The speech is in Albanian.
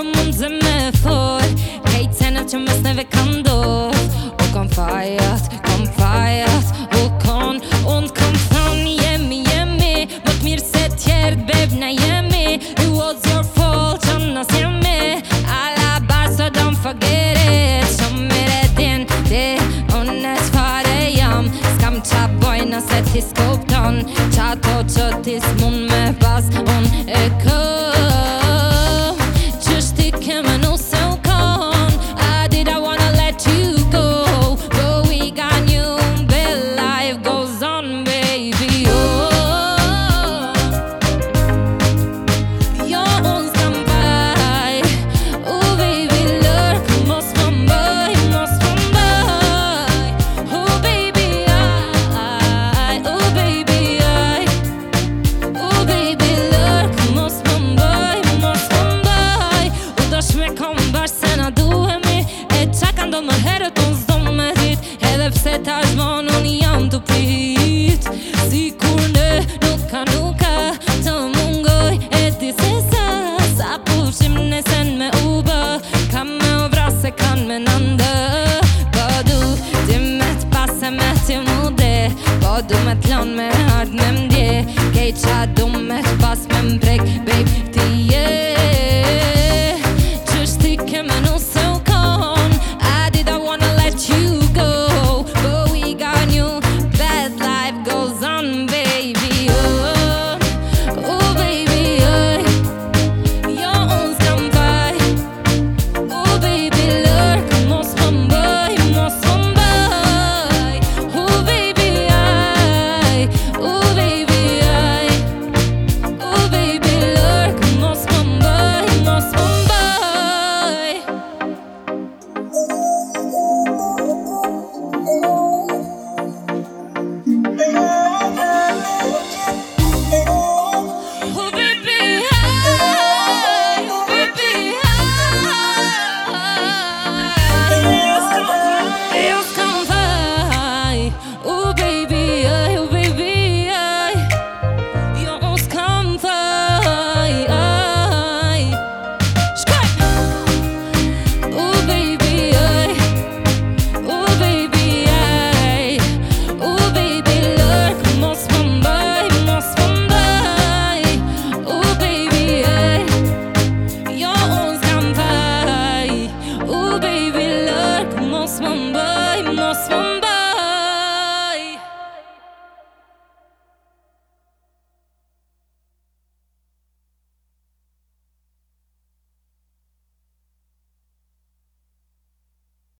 për mund zë me thoj Hej tenet që mes neve ka ndoj U kon fajat, kon fajat U kon, unë kon thon Jemi, jemi, më të mirë se tjertë Beb, na jemi It was your fault, që nës jemi Alabar, so don't forget it Që mire din, di Unë e qfare jam S'kam qa boj nëse ti skupton Qa to që ti me pas Unë e kërë bashkë se na duhemi E qa ka ndonë më herët unë zdonë me dit Edhe pse ta zmonë unë jam të prit Si kur ne nuk ka nuk ka të mungoj E di se sa sa pushim nesen me uba Ka me obra se kan me nëndë Po du ti me të pase me ti mu dhe Po du me të lonë me ardë me mdje Kej qa du me të pas me mbrek Babe ti je